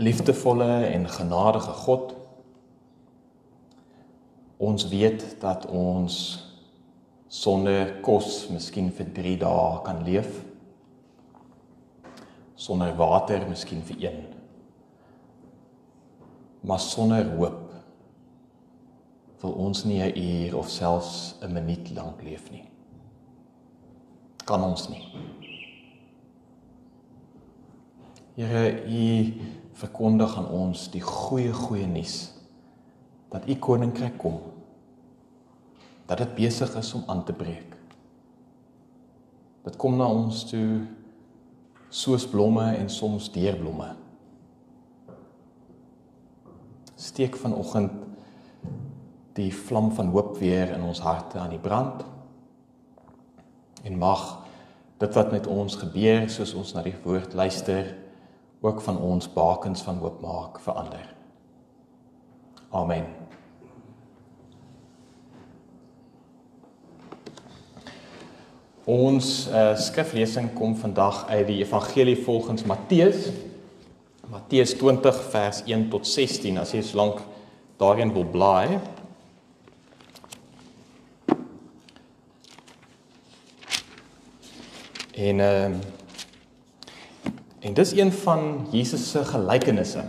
liefdevolle en genadige God. Ons weet dat ons sonder kos miskien vir 3 dae kan leef. Sonder water miskien vir 1. Maar sonder hoop wil ons nie 'n uur of selfs 'n minuut lank leef nie. Kan ons nie. Here, U verkondig aan ons die goeie goeie nuus dat U koninkryk kom. Dat dit besig is om aan te breek. Dit kom na ons toe soos blomme en soms deurblomme. Steek vanoggend die vlam van hoop weer in ons harte aan die brand. En mag dit wat met ons gebeur soos ons na die woord luister ook van ons bakens van hoop maak verander. Amen. Ons uh, skriflesing kom vandag uit die Evangelie volgens Matteus. Matteus 20 vers 1 tot 16 as jy so lank daarin wil blaai. En ehm uh, En dis een van Jesus se gelykenisse.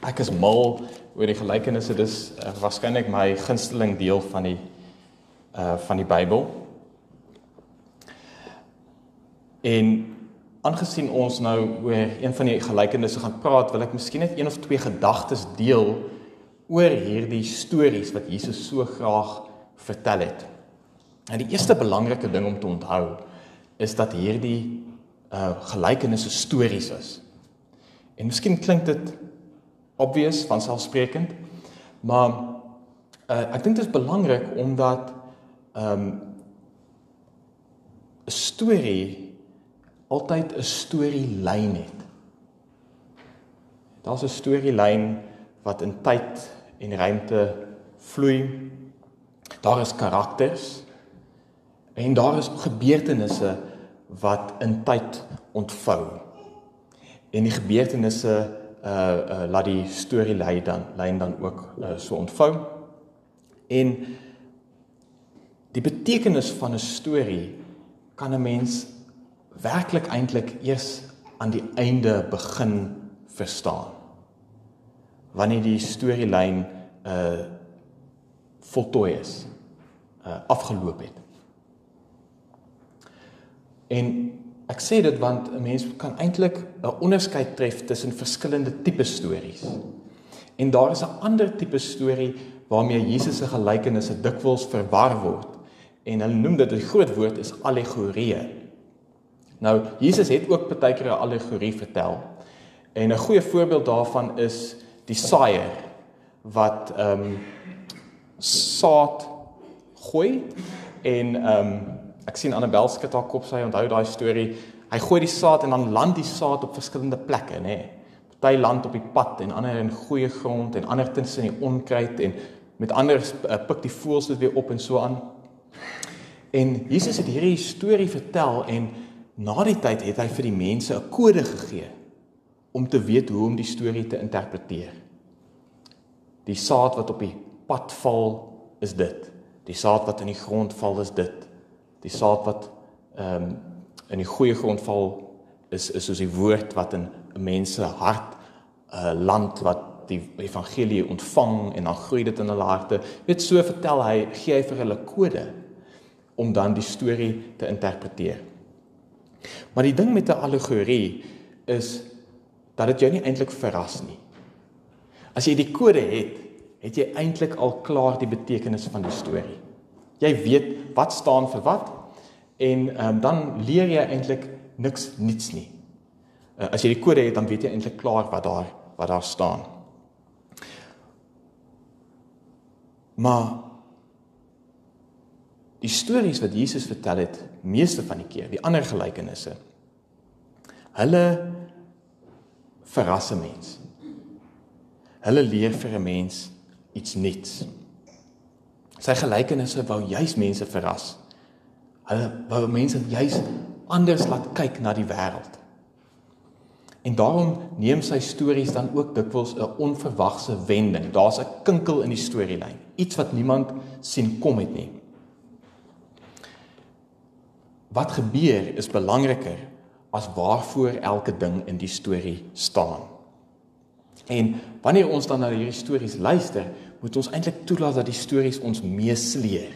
Ek is mal oor die gelykenisse. Dis uh, waarskynlik my gunsteling deel van die uh van die Bybel. En aangesien ons nou oor een van die gelykenisse gaan praat, wil ek miskien net een of twee gedagtes deel oor hierdie stories wat Jesus so graag vertel het. En die eerste belangrike ding om te onthou is dat hierdie uh gelykenisse stories is. En miskien klink dit obvious van selfsprekend, maar uh ek dink dit is belangrik omdat um 'n storie altyd 'n storielyn het. Daar's 'n storielyn wat in tyd en ruimte vloei. Daar is karakters en daar is gebeurtenisse wat in tyd ontvou. En die gebeurtenisse uh uh laat die storie lei dan lyn dan ook uh, so ontvou. En die betekenis van 'n storie kan 'n mens werklik eintlik eers aan die einde begin verstaan. Wanneer die storielyn uh voltooi is, uh afgeloop het. En ek sê dit want 'n mens kan eintlik 'n onderskeid tref tussen verskillende tipe stories. En daar is 'n ander tipe storie waarmee Jesus se gelykenisse dikwels verwar word. En hulle noem dit 'n groot woord is allegorieë. Nou Jesus het ook baie keer 'n allegorie vertel. En 'n goeie voorbeeld daarvan is die saaier wat ehm um, saad gooi en ehm um, Ek sien Annabel skud haar kop sy onthou daai storie. Hy gooi die saad en dan land die saad op verskillende plekke, nê. Nee. Party land op die pad en ander in goeie grond en ander tussen die onkruid en met ander uh, pik die voëls dit weer op en so aan. En Jesus het hierdie storie vertel en na die tyd het hy vir die mense 'n kode gegee om te weet hoe om die storie te interpreteer. Die saad wat op die pad val is dit. Die saad wat in die grond val is dit die saad wat ehm um, in die goeie grond val is is soos die woord wat in 'n mens se hart 'n uh, land wat die evangelie ontvang en dan groei dit in hulle harte. Weet so vertel hy gee hy vir hulle kode om dan die storie te interpreteer. Maar die ding met 'n allegorie is dat dit jou nie eintlik verras nie. As jy die kode het, het jy eintlik al klaar die betekenis van die storie. Jy weet wat staan vir wat en um, dan leer jy eintlik niks niets nie. Uh, as jy die kode het, dan weet jy eintlik klaar wat daar wat daar staan. Maar die stories wat Jesus vertel het, meeste van die keer, die ander gelykenisse, hulle verras 'n mens. Hulle leer vir 'n mens iets nuuts. Sy gelykenisse wou juis mense verras. Hulle wou mense juis anders laat kyk na die wêreld. En daarom neem sy stories dan ook dikwels 'n onverwagse wending. Daar's 'n kinkel in die storielyn, iets wat niemand sien kom het nie. Wat gebeur is belangriker as waarvoor elke ding in die storie staan. En wanneer ons dan na hierdie stories luister, moet ons eintlik toelaat dat die stories ons meesleer.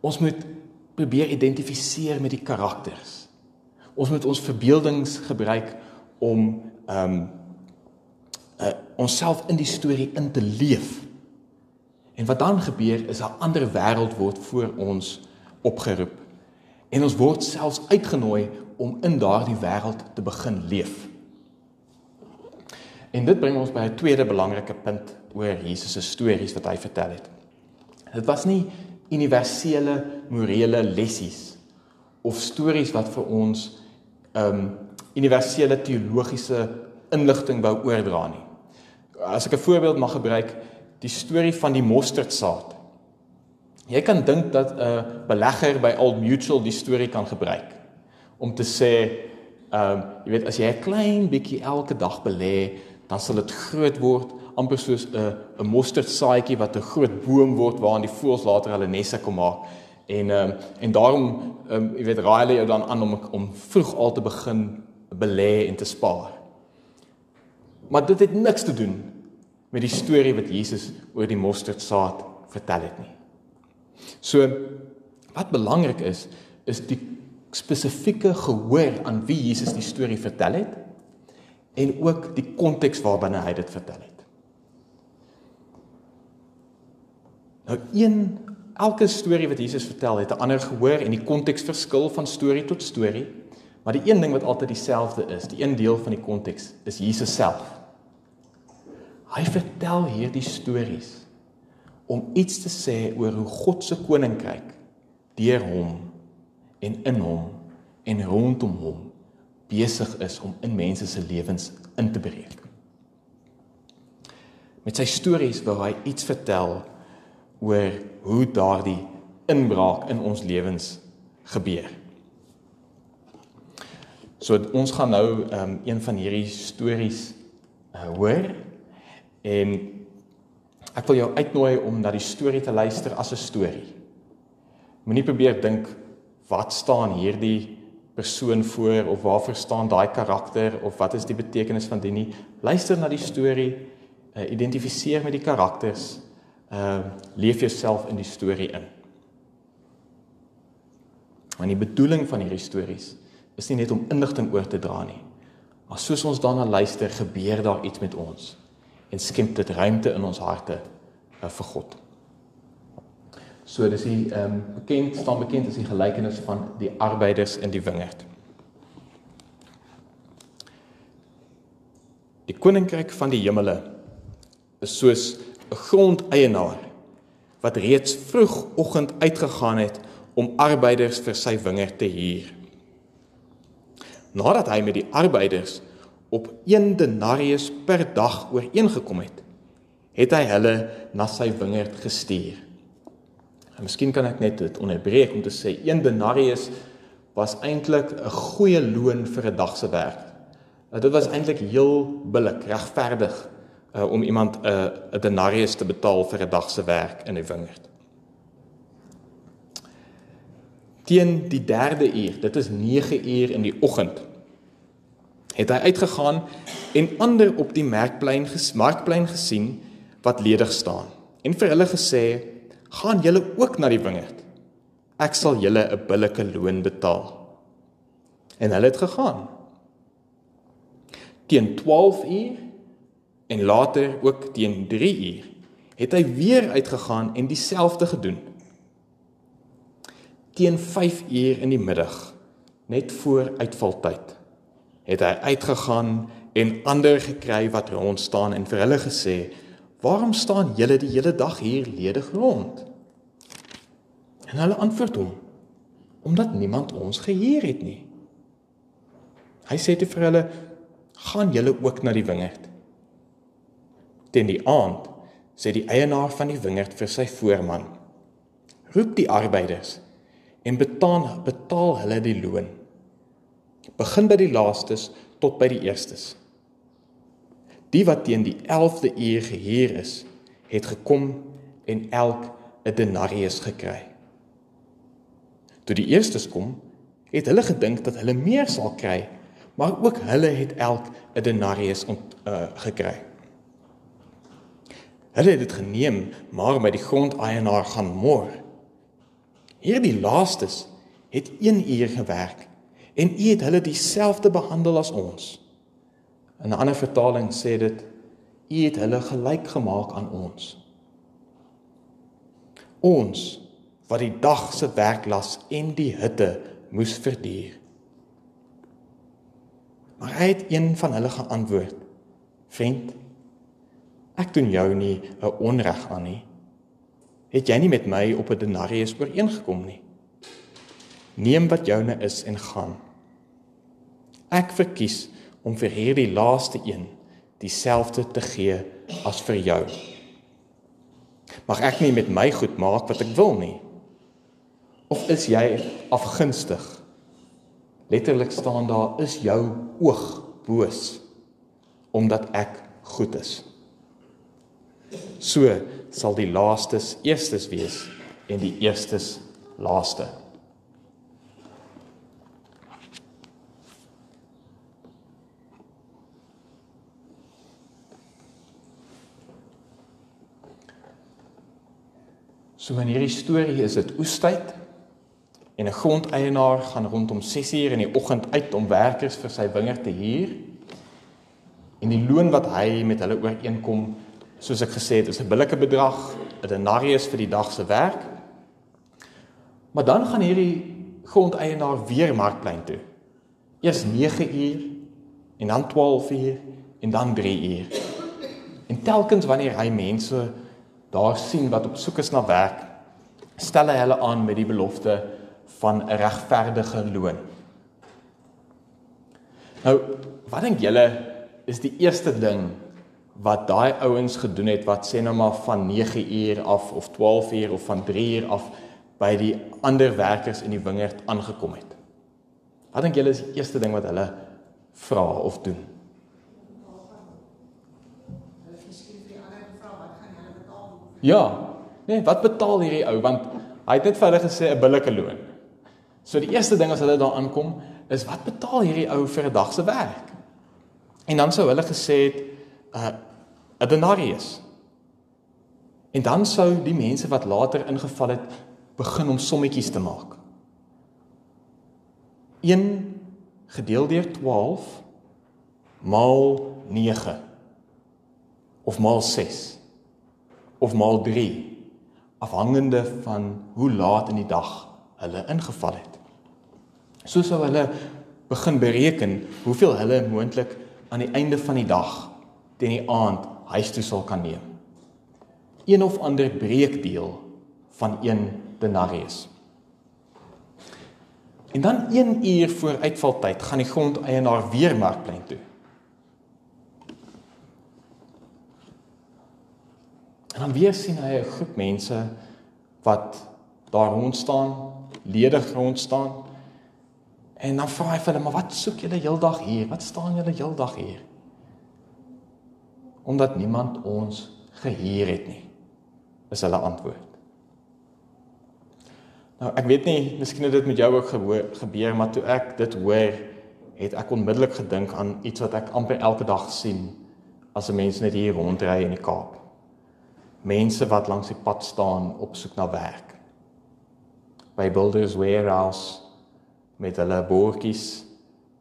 Ons moet probeer identifiseer met die karakters. Ons moet ons verbeeldings gebruik om ehm um, uh, onsself in die storie in te leef. En wat dan gebeur is 'n ander wêreld word voor ons opgeroep. En ons word selfs uitgenooi om in daardie wêreld te begin leef. En dit bring ons by 'n tweede belangrike punt oor Jesus se stories wat hy vertel het. Dit was nie universele morele lessies of stories wat vir ons um, universele teologiese inligting wou oordra nie. As ek 'n voorbeeld mag gebruik, die storie van die mosterdsaad. Jy kan dink dat 'n belegger by Old Mutual die storie kan gebruik om te sê, ehm um, jy weet as jy 'n klein bietjie elke dag belê, dan sal dit groot word amper soos 'n 'n mosterdsaadjie wat 'n groot boom word waarin die voëls later hulle nesse kom maak. En ehm um, en daarom ehm um, jy weet raai hulle jou dan aan om om vroeg al te begin belê en te spaar. Maar dit het niks te doen met die storie wat Jesus oor die mosterdsaad vertel het nie. So wat belangrik is, is die spesifieke gehoor aan wie Jesus die storie vertel het en ook die konteks waarbinne hy dit vertel het. Nou een elke storie wat Jesus vertel het 'n ander gehoor en die konteks verskil van storie tot storie. Maar die een ding wat altyd dieselfde is, die een deel van die konteks, is Jesus self. Hy vertel hierdie stories om iets te sê oor hoe God se koninkryk deur hom en in hom en rondom hom besig is om in mense se lewens in te breek. Met sy stories wil hy iets vertel oor hoe daardie inbraak in ons lewens gebeur. So ons gaan nou um, een van hierdie stories uh, hoor en ek wil jou uitnooi om na die storie te luister as 'n storie. Moenie probeer dink wat staan hierdie persoon voor of waarvoor staan daai karakter of wat is die betekenis van dit nie. Luister na die storie, uh, identifiseer met die karakters, uh leef jouself in die storie in. Want die bedoeling van hierdie stories is nie net om inligting oor te dra nie. Maar soos ons daarna luister, gebeur daar iets met ons en skep dit ruimte in ons harte uh, vir God. So dis die ehm um, bekend staan bekend as die gelykenis van die arbeiders in die wingerd. Die koninkryk van die hemele is soos 'n grondeienaar wat reeds vroegoggend uitgegaan het om arbeiders vir sy wingerd te huur nadat hy met die arbeiders op 1 denarius per dag ooreengekom het, het hy hulle na sy wingerd gestuur. En miskien kan ek net dit onderbreek om te sê 1 denarius was eintlik 'n goeie loon vir 'n dag se werk. Nou, dit was eintlik heel billik, regverdig uh, om iemand 'n uh, 'n denarius te betaal vir 'n dag se werk in 'n wingerd. Teen die 3de uur, dit is 9 uur in die oggend, het hy uitgegaan en ander op die markplein gesmarkplein gesien wat ledig staan en vir hulle gesê gaan julle ook na die wingerd? Ek sal julle 'n billike loon betaal. En hulle het gegaan. Teen 12 uur en later ook teen 3 uur het hy weer uitgegaan en dieselfde gedoen. Teen 5 uur in die middag net voor uitvaltyd het hy uitgegaan en ander gekry wat rond staan en vir hulle gesê: "Waarom staan julle die hele dag hier ledig rond?" En hulle antwoord hom: "Omdat niemand ons gehuur het nie." Hy sê te vir hulle: "Gaan julle ook na die wingerd?" Teen die aand sê die eienaar van die wingerd vir sy voorman: "Roep die arbeiders en betaal betaal hulle die loon." begin by die laastes tot by die eerstes. Die wat teen die 11de uur gehuur is, het gekom en elk 'n denarius gekry. Toe die eerstes kom, het hulle gedink dat hulle meer sal kry, maar ook hulle het elk 'n denarius ont, uh, gekry. Hulle het dit geneem, maar by die grondeienaar gaan mor. Hierdie laastes het 1 uur gewerk en u het hulle dieselfde behandel as ons. In 'n ander vertaling sê dit u het hulle gelyk gemaak aan ons. Ons wat die dag se werklas en die hitte moes verduur. Maar hy het een van hulle geantwoord: "Vriend, Ek doen jou nie 'n onreg aan nie. Het jy nie met my op 'n denarius ooreengekom nie? Neem wat joune is en gaan. Ek verkies om vir hierdie laaste een dieselfde te gee as vir jou. Mag ek nie met my goed maak wat ek wil nie? Of is jy afgunstig? Letterlik staan daar is jou oog boos omdat ek goed is. So sal die laastes eerstes wees en die eerstes laaste. So in hierdie storie is dit oestyd en 'n grondeienaar gaan rondom 6uur in die oggend uit om werkers vir sy wingerd te huur. En die loon wat hy met hulle ooreenkom soos ek gesê het, is 'n billike bedrag, 'n denarius vir die dag se werk. Maar dan gaan hierdie grondeienaar weer markplein toe. Eers 9 uur en dan 12 uur en dan 3 uur. En telkens wanneer hy mense daar sien wat op soek is na werk, stel hy hulle aan met die belofte van 'n regverdige loon. Nou, wat dink julle is die eerste ding wat daai ouens gedoen het wat sê nou maar van 9 uur af of 12 uur of van 3 uur af by die ander werkers in die wingerd aangekom het. Wat dink julle is die eerste ding wat hulle vra of doen? Ja, nee, wat betaal hierdie ou want hy het net vir hulle gesê 'n billike loon. So die eerste ding as hulle daar aankom is wat betaal hierdie ou vir 'n dag se werk? En dan sou hulle gesê het 'n 'n denarius. En dan sou die mense wat later ingeval het begin om sommetjies te maak. 1 gedeel deur 12 maal 9 of maal 6 of maal 3 afhangende van hoe laat in die dag hulle ingeval het. So sou hulle begin bereken hoeveel hulle moontlik aan die einde van die dag teen die aand huis toe sal kan neem. Een of ander breekdeel van 1 denarius. En dan 1 uur voor uitvaltyd gaan die grondeienaar weer markplein toe. En dan weer sien hy 'n groep mense wat daar rond staan, ledig rond staan. En dan vra hy vir hulle, "Maar wat soek julle heeldag hier? Wat staan julle heeldag hier?" omdat niemand ons gehuur het nie. Is hulle antwoord. Nou ek weet nie, miskien het dit met jou ook gebeur, maar toe ek dit hoor, het ek onmiddellik gedink aan iets wat ek amper elke dag sien as 'n mens net hier rondry in die Kaap. Mense wat langs die pad staan op soek na werk. By Builders Warehouse met hulle bordjies,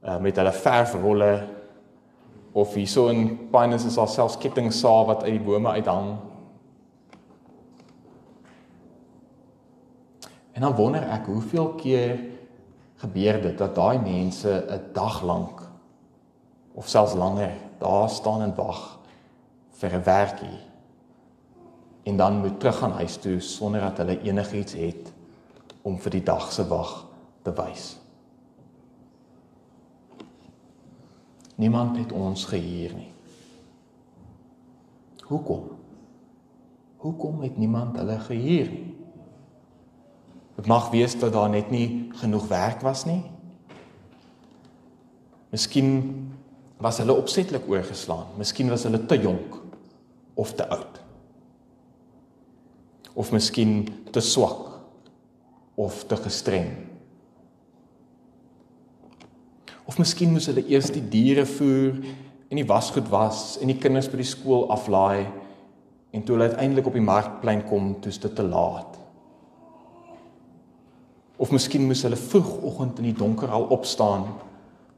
uh, met hulle verfrolle of hierso in Pines is daar selfs kettingsae wat uit die bome uithang. En dan wonder ek hoeveel keer gebeur dit dat daai mense 'n dag lank of selfs langer daar staan en wag vir 'n werkie en dan moet terug gaan huis toe sonder dat hulle enigiets het om vir die dag se wag te wys. Niemand het ons gehuur nie. Hoekom? Hoekom het niemand hulle gehuur nie? Dit mag wees dat daar net nie genoeg werk was nie. Miskien was hulle opsetlik oorgeslaan. Miskien was hulle te jonk of te oud. Of miskien te swak of te gestreng. Of miskien moes hulle eers die diere voer en die wasgoed was en die kinders by die skool aflaai en toe hulle uiteindelik op die markplein kom, toe is dit te laat. Of miskien moes hulle vroegoggend in die donker al opstaan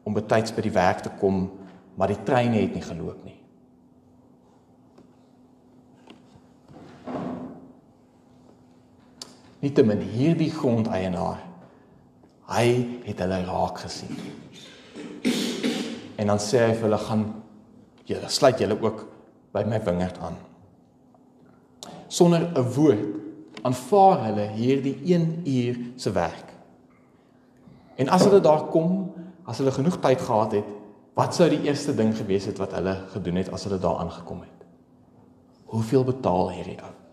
om betyds by die werk te kom, maar die treine het nie geloop nie. Nietemin hierdie grondeienaar, hy het hulle raak gesien. En dan sê hy vir hulle gaan julle sluit julle ook by my wingerd aan. Sonder 'n woord aanvaar hulle hierdie 1 uur se werk. En as hulle daar kom, as hulle genoeg tyd gehad het, wat sou die eerste ding gewees het wat hulle gedoen het as hulle daar aangekom het? Hoeveel betaal hierdie ou?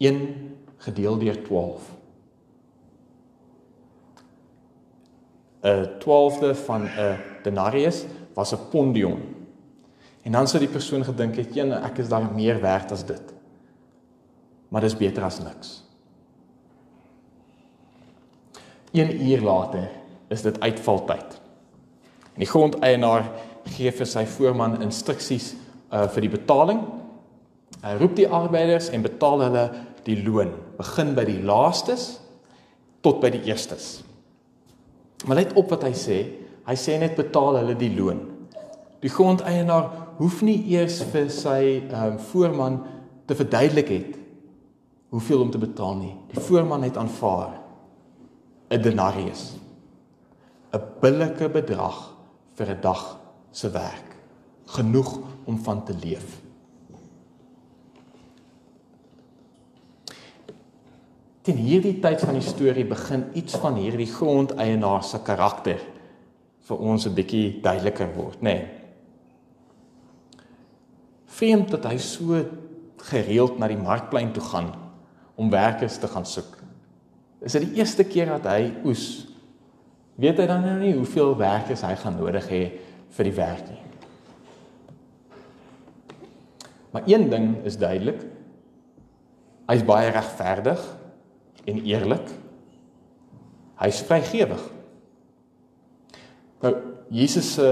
1 gedeel deur 12. 'n 12de van 'n denarius was 'n pondion. En dan sou die persoon gedink het, "Ja, ek is daar meer werd as dit." Maar dis beter as niks. 1 uur later is dit uitvaltyd. En die grondeienaar gee vir sy voorman instruksies uh vir die betaling. Hy roep die arbeiders en betaal hulle die loon. Begin by die laastes tot by die eerstes. Maar let op wat hy sê. Hy sê net betaal hulle die loon. Die grondeienaar hoef nie eers vir sy ehm uh, voorman te verduidelik het hoeveel om te betaal nie. Die voorman het aanvaar 'n denarius. 'n billike bedrag vir 'n dag se werk. Genoeg om van te leef. Teen hierdie tyd van die storie begin iets van hierdie grondeienaar se karakter vir ons 'n bietjie duideliker word, nê. Nee. Vreemd dat hy so gereeld na die markplein toe gaan om werkers te gaan soek. Is dit die eerste keer dat hy oes? Weet hy dan nou nie hoeveel werkers hy gaan nodig hê vir die werk nie? Maar een ding is duidelik. Hy's baie regverdig en eerlik. Hy's vrygewig. Nou Jesus se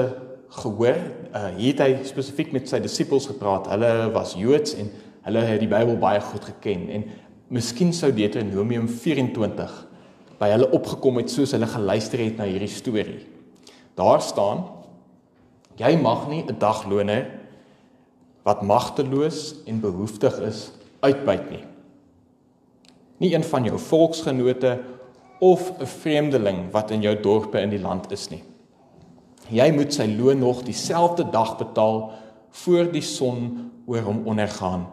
gehoor, uh, hier het hy spesifiek met sy disippels gepraat. Hulle was Joods en hulle het die Bybel baie goed geken en miskien sou Deuteronomium 24 by hulle opgekom het soos hulle geluister het na hierdie storie. Daar staan: Jy mag nie 'n dagloner wat magteloos en behoeftig is uitbuit nie nie een van jou volksgenote of 'n vreemdeling wat in jou dorpe in die land is nie. Jy moet sy loon nog dieselfde dag betaal voor die son oor hom ondergaan,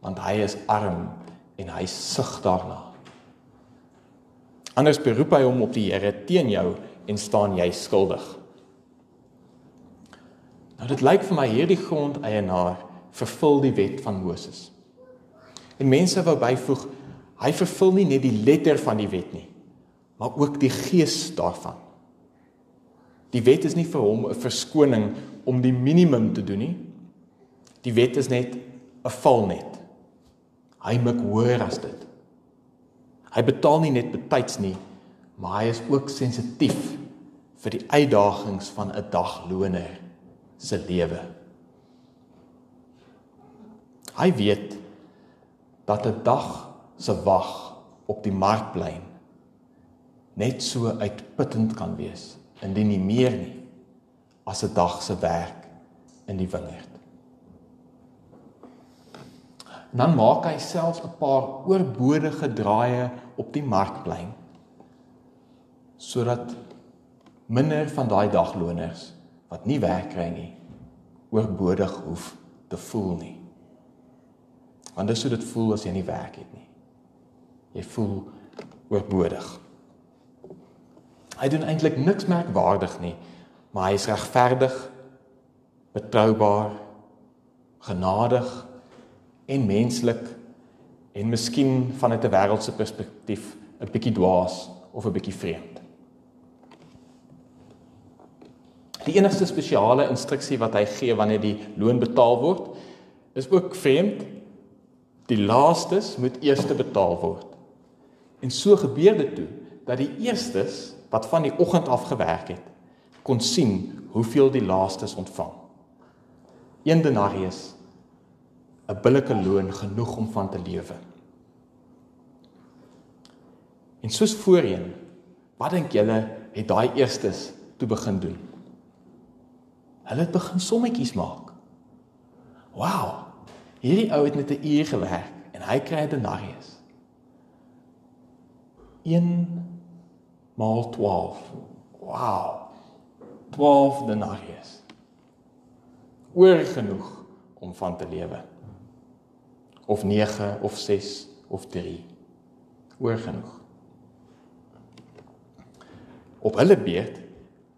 want hy is arm en hy sug daarna. Anders beroep hy hom op die Here teen jou en staan jy skuldig. Nou dit lyk vir my hierdie grondeienaar vervul die wet van Moses. En mense wou byvoeg Hy vervul nie net die letter van die wet nie, maar ook die gees daarvan. Die wet is nie vir hom 'n verskoning om die minimum te doen nie. Die wet is net 'n valnet. Hy maak hoër as dit. Hy betaal nie net betyds nie, maar hy is ook sensitief vir die uitdagings van 'n dagloner se lewe. Hy weet dat 'n dag se wag op die markplein net so uitputtend kan wees indien nie meer nie as 'n dag se werk in die wingerd. Dan maak hy selfs 'n paar oorbodige draaie op die markplein sodat minder van daai dagloners wat nie werk kry nie oorbodig hoef te voel nie. Want dis hoe dit voel as jy nie werk het nie. Jy voel oorbodig. Hy doen eintlik niks merkwaardig nie, maar hy is regverdig, betroubaar, genadig en menslik en miskien vanuit 'n wêreldse perspektief 'n bietjie dwaas of 'n bietjie vreemd. Die enigste spesiale instruksie wat hy gee wanneer die loon betaal word, is ook vreemd. Die laastes moet eers betaal word. En so gebeur dit toe dat die eerstes wat van die oggend af gewerk het, kon sien hoeveel die laastes ontvang. Een denarius, 'n billike loon genoeg om van te lewe. En soos voorheen, wat dink julle het daai eerstes toe begin doen? Hulle het begin sommetjies maak. Wow. Hierdie ou het net 'n uur gewerk en hy kry 'n denarius. 1 maal 12. Wow. 12 denarius. Oor genoeg om van te lewe. Of 9 of 6 of 3. Oor genoeg. Op hulle beurt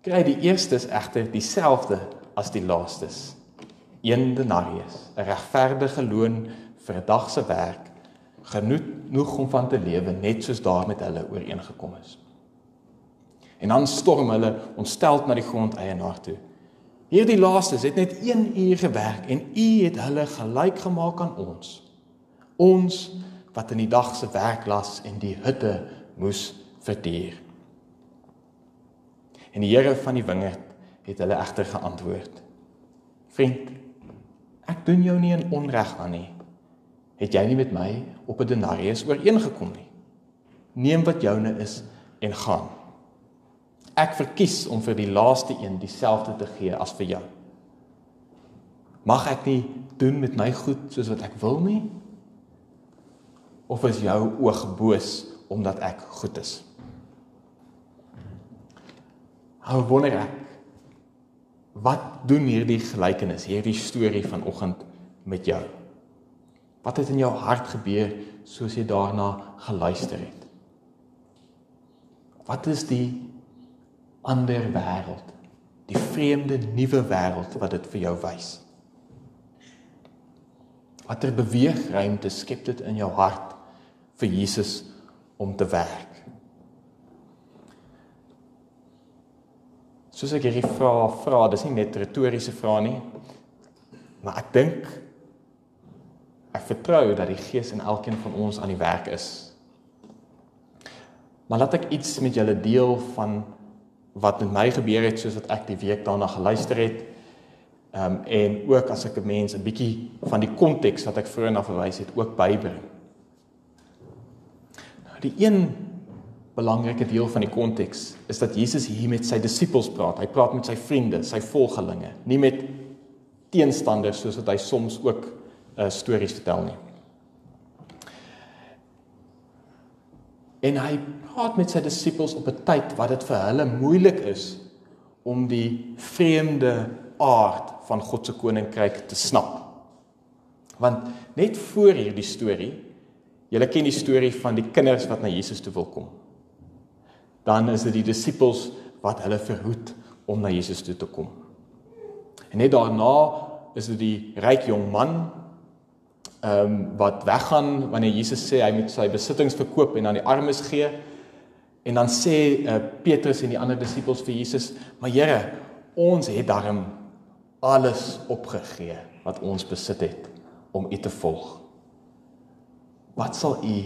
kry die eerstes egter dieselfde as die laastes. Een denarius, 'n regverdige loon vir 'n dag se werk, genoeg om van te lewe net soos daar met hulle ooreengekom is. En dan storm hulle ontsteld na die grondeienaar toe. Hierdie laastes het net 1 uur gewerk en u het hulle gelyk gemaak aan ons. Ons wat in die dag se werk las en die hutte moes verduur. En die Here van die wingerd het hulle egter geantwoord: Vriend, ek doen jou nie 'n onreg aan nie. Het jy nie met my op 'n denarius ooreengekom nie? Neem wat joune is en gaan. Ek verkies om vir die laaste een dieselfde te gee as vir jou. Mag ek nie doen met my goed soos wat ek wil nie? Of is jou oog boos omdat ek goed is? Hou wonder ek Wat doen hierdie gelykenis, hierdie storie vanoggend met jou? Wat het in jou hart gebeur soos jy daarna geluister het? Wat is die ander wêreld? Die vreemde nuwe wêreld wat dit vir jou wys? Watter beweegruimte skep dit in jou hart vir Jesus om te werk? soos ek hierdie vrae vra, dis nie net retoriese vrae nie. Maar ek dink ek vertrou dat die Gees in elkeen van ons aan die werk is. Maar laat ek iets met julle deel van wat met my gebeur het soos wat ek die week daarna geluister het. Ehm um, en ook as ek 'n mens 'n bietjie van die konteks wat ek vroeër na verwys het ook bybring. Nou die een belangrike deel van die konteks is dat Jesus hier met sy disippels praat. Hy praat met sy vriende, sy volgelinge, nie met teenstanders soos wat hy soms ook uh, stories vertel nie. En hy praat met sy disippels op 'n tyd wat dit vir hulle moeilik is om die vreemde aard van God se koninkryk te snap. Want net voor hierdie storie, julle ken die storie van die kinders wat na Jesus toe wil kom dan is dit die disippels wat hulle verhoed om na Jesus toe te kom. En net daarna is dit die ryk jong man ehm um, wat weggaan wanneer Jesus sê hy moet sy besittings verkoop en aan die armes gee. En dan sê uh, Petrus en die ander disippels vir Jesus: "Maar Here, ons het darm alles opgegee wat ons besit het om U te volg. Wat sal U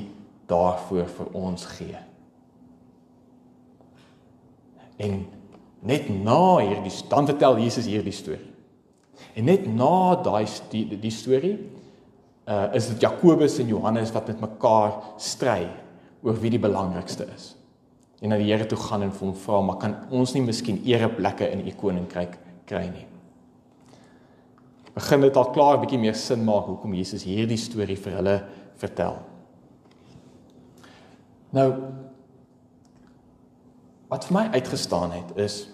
daarvoor vir ons gee?" En net na hierdie dan vertel Jesus hierdie storie. En net na daai die, die storie uh is dit Jakobus en Johannes wat met mekaar stry oor wie die belangrikste is. En na die Here toe gaan en hom vra, "Maar kan ons nie miskien ereplekke in u koninkryk kry nie?" Begin dit al klaar 'n bietjie meer sin maak hoekom Jesus hierdie storie vir hulle vertel. Nou wat vir my uitgestaan het is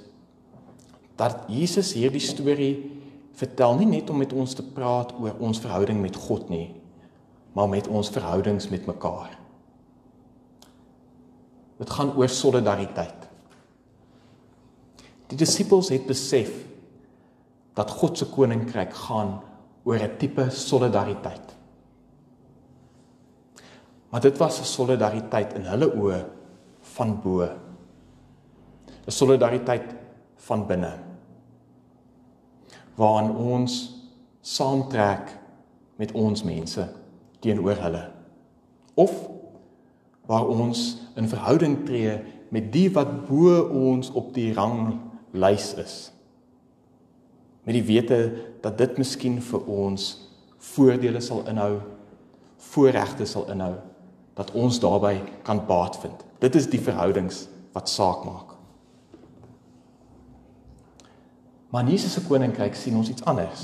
dat Jesus hierdie storie vertel nie net om met ons te praat oor ons verhouding met God nie, maar met ons verhoudings met mekaar. Dit gaan oor solidariteit. Die disippels het besef dat God se koninkryk gaan oor 'n tipe solidariteit. Maar dit was 'n solidariteit in hulle oë van bo 'n solidariteit van binne. Waarin ons saamtrek met ons mense teenoor hulle. Of waar ons in verhouding tree met die wat bo ons op die ranglys is. Met die wete dat dit miskien vir ons voordele sal inhou voorregte sal inhou dat ons daarbey kan baat vind. Dit is die verhoudings wat saak maak maar in Jesus se koninkryk sien ons iets anders.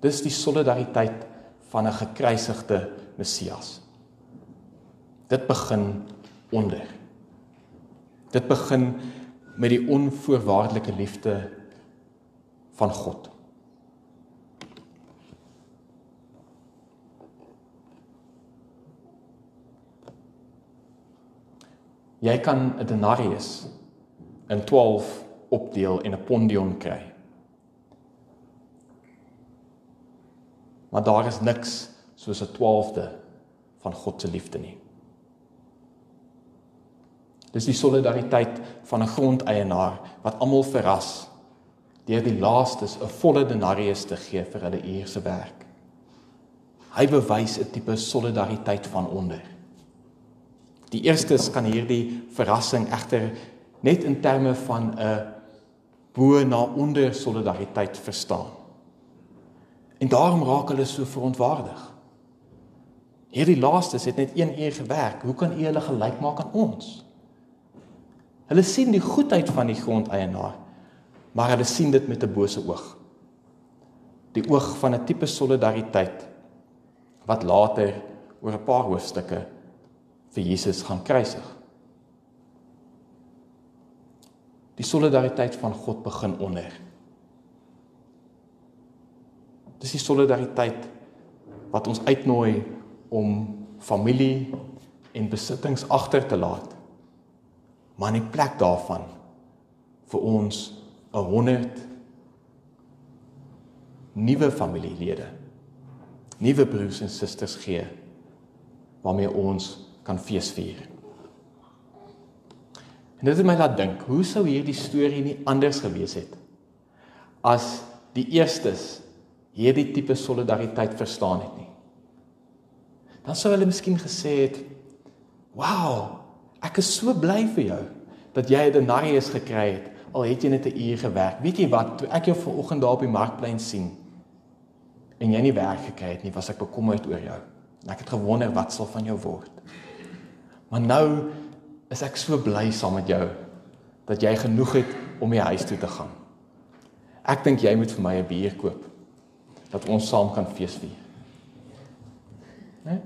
Dis die solidariteit van 'n gekruisigde Messias. Dit begin onder. Dit begin met die onvoorwaardelike liefde van God. Jy kan 'n denarius in 12 opdeel en 'n pondion kry. Maar daar is niks soos 'n 12de van God se liefde nie. Dis die solidariteit van 'n grondeienaar wat almal verras deur die laastes 'n volle denarius te gee vir hulle uur se werk. Hy bewys 'n tipe solidariteit van onder. Die eerstes kan hierdie verrassing egter net in terme van 'n bo na onder solidariteit verstaan. En daarom raak hulle so verontwaardig. Hierdie laastes het net 1 uur gewerk. Hoe kan u hulle gelyk maak aan ons? Hulle sien die goedheid van die grondeienaar, maar hulle sien dit met 'n bose oog. Die oog van 'n tipe solidariteit wat later oor 'n paar hoofstukke vir Jesus gaan kruisig. Die solidariteit van God begin onder. Dis die solidariteit wat ons uitnooi om familie en besittings agter te laat maar in plek daarvan vir ons 'n 100 nuwe familielede nuwe broers en susters gee waarmee ons kan feesvier. En dit het my laat dink, hoe sou hierdie storie nie anders gewees het as die eerstes hierdie tipe solidariteit verstaan het nie. Dan sou hulle miskien gesê het, "Wow, Ek is so bly vir jou dat jy 'n denarius gekry het al het jy net 'n uur gewerk. Weet jy wat, toe ek jou vanoggend daar op die markplein sien en jy nie werk gekry het nie, was ek bekommerd oor jou. En ek het gewonder wat sal van jou word. Maar nou is ek so bly saam met jou dat jy genoeg het om jy huis toe te gaan. Ek dink jy moet vir my 'n bier koop dat ons saam kan feesvier. Né? Nee?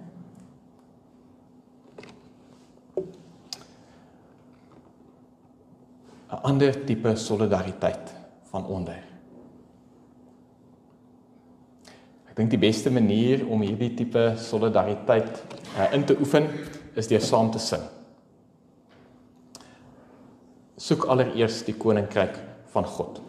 ander tipe solidariteit van onder. Ek dink die beste manier om hierdie tipe solidariteit uh, in te oefen is deur saam te sing. Soek allereers die koninkryk van God.